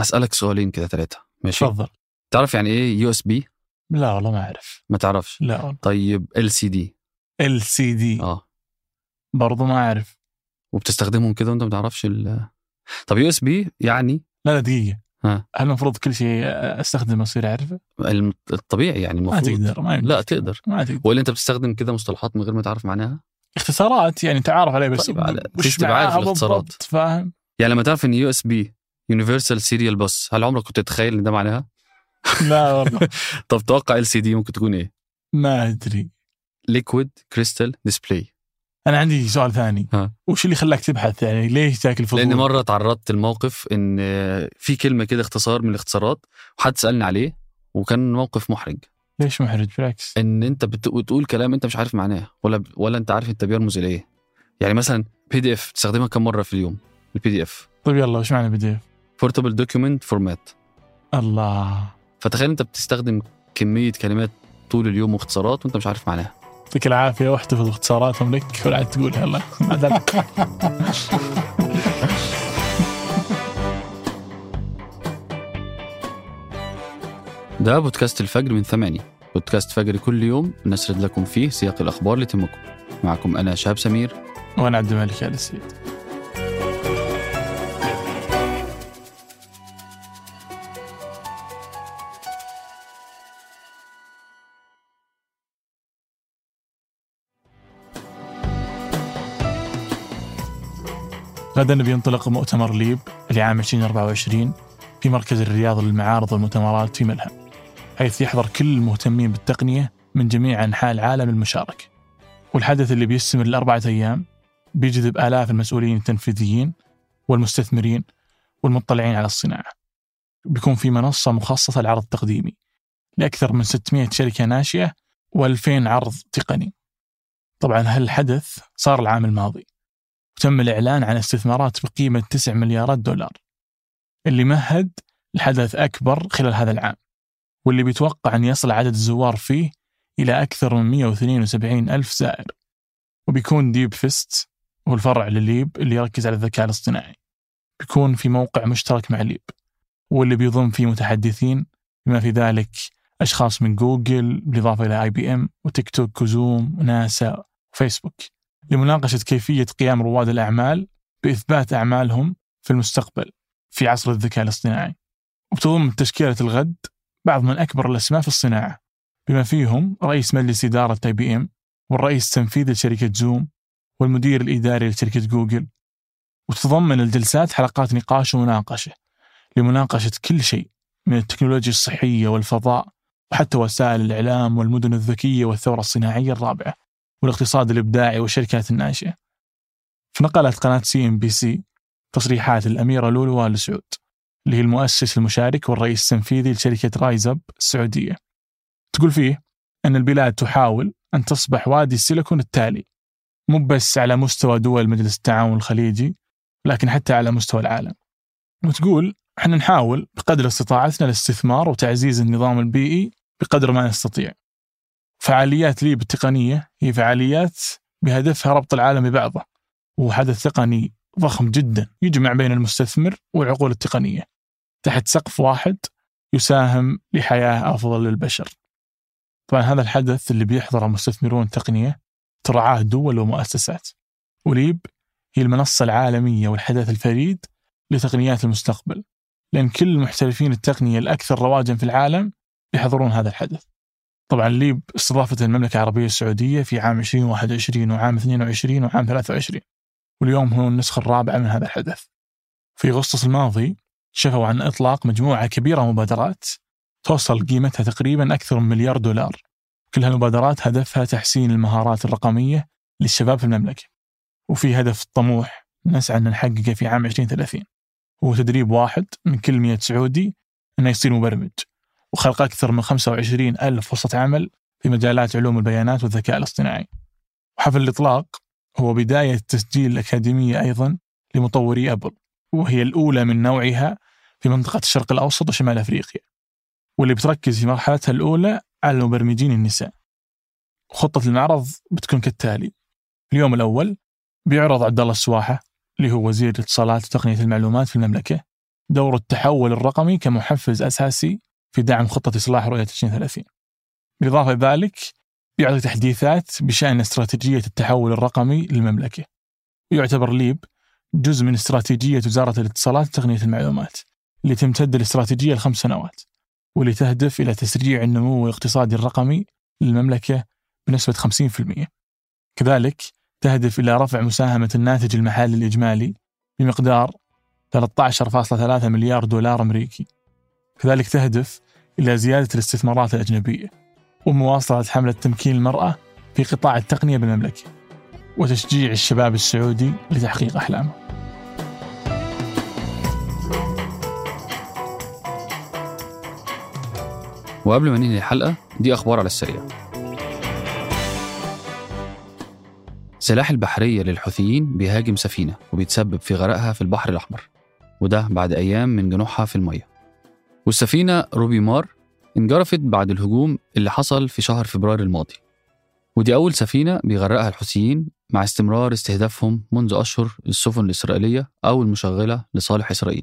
أسألك سؤالين كده ثلاثة ماشي؟ تفضل. تعرف يعني إيه USB؟ لا والله ما أعرف. ما تعرفش. لا والله. طيب إل سي دي. إل سي دي. آه. برضو ما أعرف. وبتستخدمهم كده وأنت ما تعرفش ال طب USB يعني؟ لا لا دقيقة. ها. هل المفروض كل شيء أستخدمه اصير أعرفه؟ الطبيعي يعني ما المفروض تقدر ما يمديك. لا تقدر. ما تقدر. ولا أنت بتستخدم كده مصطلحات من غير ما تعرف معناها؟ اختصارات يعني تعرف عليه بس طيب، على- ليش تبقى عارف الاختصارات؟ فاهم؟ يعني لما تعرف إن USB Universal Serial Bus هل عمرك كنت تتخيل إن ده معناها؟ لا والله. طب توقع LCD ممكن تكون إيه؟ ما أدري. Liquid Crystal Display أنا عندي سؤال ثاني. ها. وش اللي خلاك تبحث؟ يعني ليش تاكل فضول؟ لأن مرة تعرضت لموقف إن في كلمة كده اختصار من الاختصارات وحد سألني عليه وكان موقف محرج. ليش محرج؟ بالعكس؟ إن أنت بت- بتقول كلام أنت مش عارف معناه ولا ولا أنت عارف أنت بيرمز اليه يعني مثلا PDF تستخدمها كم مرة في اليوم؟ ال PDF طيب يلا وش معنى PDF؟ Portable Document Format الله. فتخيل انت بتستخدم كمية كلمات طول اليوم واختصارات وانت مش عارف معناها. يعطيك العافية واحتفظ اختصاراتهم لك ولا عاد الله عدل. ده بودكاست الفجر من ثمانية. بودكاست فجر كل يوم نسرد لكم فيه سياق الأخبار اللي تهمكم. معكم أنا شهاب سمير. وأنا عبد الملك آل السيد. غدا بينطلق مؤتمر ليب لعام 2024 في مركز الرياض للمعارض والمؤتمرات في ملهم حيث يحضر كل المهتمين بالتقنية من جميع أنحاء العالم للمشاركة والحدث اللي بيستمر لأربعة أيام بيجذب آلاف المسؤولين التنفيذيين والمستثمرين والمطلعين على الصناعة. بيكون في منصة مخصصة للعرض التقديمي لأكثر من 600 شركة ناشئة و2000 عرض تقني. طبعا هالحدث صار العام الماضي. وتم الإعلان عن استثمارات بقيمة 9 مليارات دولار اللي مهد لحدث أكبر خلال هذا العام واللي بيتوقع أن يصل عدد الزوار فيه إلى أكثر من 172 ألف زائر. وبيكون DeepFest هو الفرع ل LEAP اللي يركز على الذكاء الاصطناعي. بيكون في موقع مشترك مع LEAP واللي بيضم فيه متحدثين بما في ذلك أشخاص من جوجل بالإضافة إلى IBM وتيك توك وزوم وناسا وفيسبوك. لمناقشة كيفية قيام رواد الأعمال بإثبات أعمالهم في المستقبل في عصر الذكاء الاصطناعي. وبتضم تشكيلة الغد بعض من أكبر الأسماء في الصناعة بما فيهم رئيس مجلس إدارة IBM والرئيس التنفيذي لشركة زوم والمدير الإداري لشركة جوجل. وتتضمن الجلسات حلقات نقاش ومناقشة لمناقشة كل شيء من التكنولوجيا الصحية والفضاء وحتى وسائل الإعلام والمدن الذكية والثورة الصناعية الرابعة. والاقتصاد الإبداعي والشركات الناشئة. فنقلت قناة CNBC تصريحات الأميرة لولو آل سعود اللي هي المؤسس المشارك والرئيس التنفيذي لشركة RiseUp السعودية. تقول فيه أن البلاد تحاول أن تصبح وادي السيليكون التالي مو بس على مستوى دول مجلس التعاون الخليجي لكن حتى على مستوى العالم. وتقول إحنا نحاول بقدر استطاعتنا الاستثمار وتعزيز النظام البيئي بقدر ما نستطيع. فعاليات ليب التقنية هي فعاليات بهدفها ربط العالم ببعضه وهو حدث تقني ضخم جدا يجمع بين المستثمر والعقول التقنية تحت سقف واحد يساهم لحياة أفضل للبشر. طبعا هذا الحدث اللي بيحضره مستثمرون التقنية ترعاه دول ومؤسسات. وليب هي المنصة العالمية والحدث الفريد لتقنيات المستقبل لأن كل محترفين التقنية الأكثر رواجا في العالم يحضرون هذا الحدث. طبعا ليب استضافت المملكة العربية السعودية في عام 2021 وعام 22 وعام 23 واليوم هو النسخة الرابعة من هذا الحدث. في أغسطس الماضي شفوا عن إطلاق مجموعة كبيرة مبادرات توصل قيمتها تقريبا أكثر من مليار دولار. كل هالمبادرات هدفها تحسين المهارات الرقمية للشباب في المملكة. وفي هدف طموح نسعى أن نحققه في عام 2030 هو تدريب واحد من كل 100 سعودي أنه يصير مبرمج. وخلق أكثر من 25 ألف فرصة عمل في مجالات علوم البيانات والذكاء الاصطناعي. وحفل الإطلاق هو بداية تسجيل الأكاديمية أيضا لمطوري أبل وهي الأولى من نوعها في منطقة الشرق الأوسط وشمال أفريقيا واللي بتركز في مرحلتها الأولى على المبرمجين النساء. خطة المعرض بتكون كالتالي اليوم الأول بيعرض عبد الله السواحة اللي هو وزير الاتصالات وتقنية المعلومات في المملكة دور التحول الرقمي كمحفز أساسي في دعم خطة إصلاح رؤية 2030 بالإضافة لذلك بيعطي تحديثات بشأن استراتيجية التحول الرقمي للمملكة. ويعتبر ليب جزء من استراتيجية وزارة الاتصالات وتقنية المعلومات اللي تمتد الاستراتيجية لخمس سنوات واللي تهدف إلى تسريع النمو الاقتصادي الرقمي للمملكة بنسبة 50% كذلك تهدف إلى رفع مساهمة الناتج المحلي الإجمالي بمقدار 13.3 مليار دولار أمريكي. كذلك تهدف إلى زيادة الاستثمارات الأجنبية ومواصلة حملة تمكين المرأة في قطاع التقنية بالمملكة وتشجيع الشباب السعودي لتحقيق أحلامه. وقبل ما ننهي الحلقة دي أخبار على السريع. سلاح البحرية للحوثيين بيهاجم سفينة وبيتسبب في غرقها في البحر الأحمر وده بعد أيام من جنوحها في المية. والسفينة روبي مار انجرفت بعد الهجوم اللي حصل في شهر فبراير الماضي. ودي أول سفينة بيغرقها الحوثيين مع استمرار استهدافهم منذ أشهر السفن الإسرائيلية أو المشغلة لصالح إسرائيل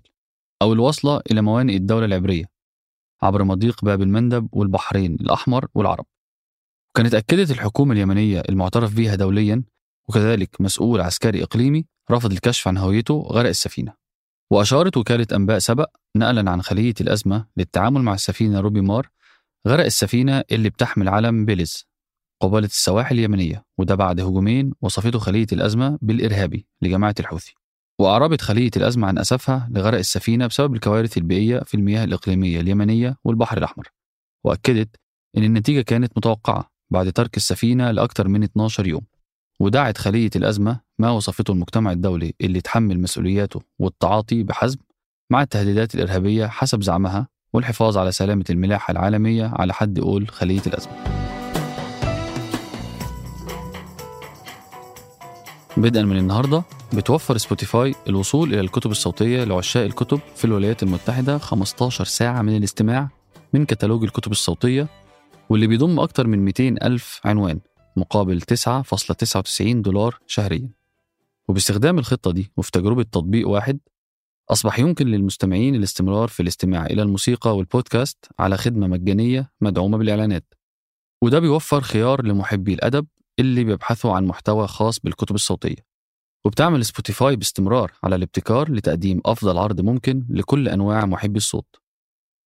أو الواصلة إلى موانئ الدولة العبرية عبر مضيق باب المندب والبحرين الأحمر والعرب. وكانت أكدت الحكومة اليمنية المعترف بها دوليا وكذلك مسؤول عسكري إقليمي رفض الكشف عن هويته غرق السفينة. وأشارت وكالة أنباء سبأ نقلا عن خلية الأزمة للتعامل مع السفينة روبي مار غرق السفينة اللي بتحمل علم بيلز قبالة السواحل اليمنية وده بعد هجومين وصفته خلية الأزمة بالإرهابي لجماعة الحوثي. وأعربت خلية الأزمة عن أسفها لغرق السفينة بسبب الكوارث البيئية في المياه الإقليمية اليمنية والبحر الأحمر. وأكدت إن النتيجة كانت متوقعة بعد ترك السفينة لأكثر من 12 يوم. ودعت خلية الأزمة ما وصفته المجتمع الدولي اللي تحمل مسؤولياته والتعاطي بحزم مع التهديدات الإرهابية حسب زعمها والحفاظ على سلامة الملاحة العالمية على حد قول خلية الأزمة. بدءا من النهاردة بتوفر سبوتيفاي الوصول إلى الكتب الصوتية لعشاق الكتب في الولايات المتحدة 15 ساعة من الاستماع من كتالوج الكتب الصوتية واللي بيضم أكثر من 200 ألف عنوان. مقابل 9.99 دولار شهريا. وباستخدام الخطة دي وفي تجربة تطبيق واحد أصبح يمكن للمستمعين الاستمرار في الاستماع إلى الموسيقى والبودكاست على خدمة مجانية مدعومة بالإعلانات. وده بيوفر خيار لمحبي الأدب اللي بيبحثوا عن محتوى خاص بالكتب الصوتية. وبتعمل Spotify باستمرار على الابتكار لتقديم أفضل عرض ممكن لكل أنواع محبي الصوت.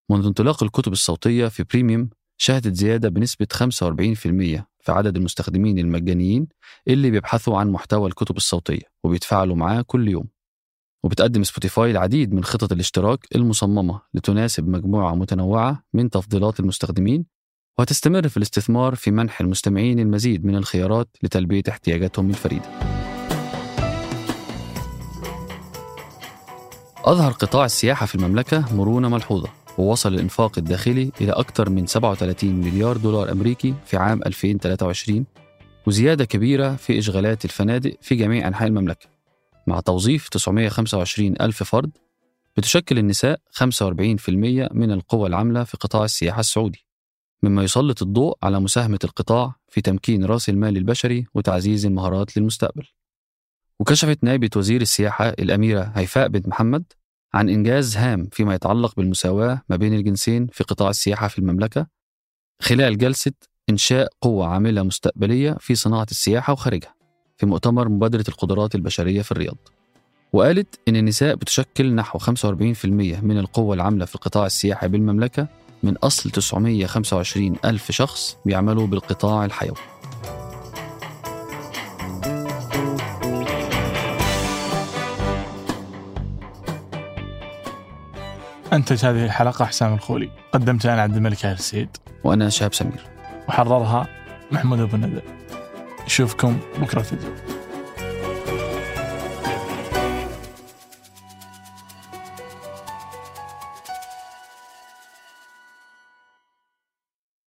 منذ انطلاق الكتب الصوتية في Premium شهدت زيادة بنسبة 45% في عدد المستخدمين المجانيين اللي بيبحثوا عن محتوى الكتب الصوتية وبيتفاعلوا معاه كل يوم. وبتقدم Spotify العديد من خطط الاشتراك المصممة لتناسب مجموعة متنوعة من تفضيلات المستخدمين وهتستمر في الاستثمار في منح المستمعين المزيد من الخيارات لتلبية احتياجاتهم الفريدة. أظهر قطاع السياحة في المملكة مرونة ملحوظة. ووصل الإنفاق الداخلي إلى أكثر من 37 مليار دولار أمريكي في عام 2023 وزيادة كبيرة في إشغالات الفنادق في جميع أنحاء المملكة. مع توظيف 925 ألف فرد بتشكل النساء 45% من القوى العاملة في قطاع السياحة السعودي مما يسلط الضوء على مساهمة القطاع في تمكين رأس المال البشري وتعزيز المهارات للمستقبل. وكشفت نائبة وزير السياحة الأميرة هيفاء بنت محمد عن إنجاز هام فيما يتعلق بالمساواة ما بين الجنسين في قطاع السياحة في المملكة خلال جلسة إنشاء قوة عاملة مستقبلية في صناعة السياحة وخارجها في مؤتمر مبادرة القدرات البشرية في الرياض. وقالت إن النساء بتشكل نحو 45% من القوة العاملة في القطاع السياحي بالمملكة من أصل 925 ألف شخص بيعملوا بالقطاع الحيوي. أنتج هذه الحلقة حسام الخولي. قدمتها أنا عبد الملك آل السيد وأنا شهاب سمير. وحررها محمود أبو الندى. نشوفكم بكرة. فيديو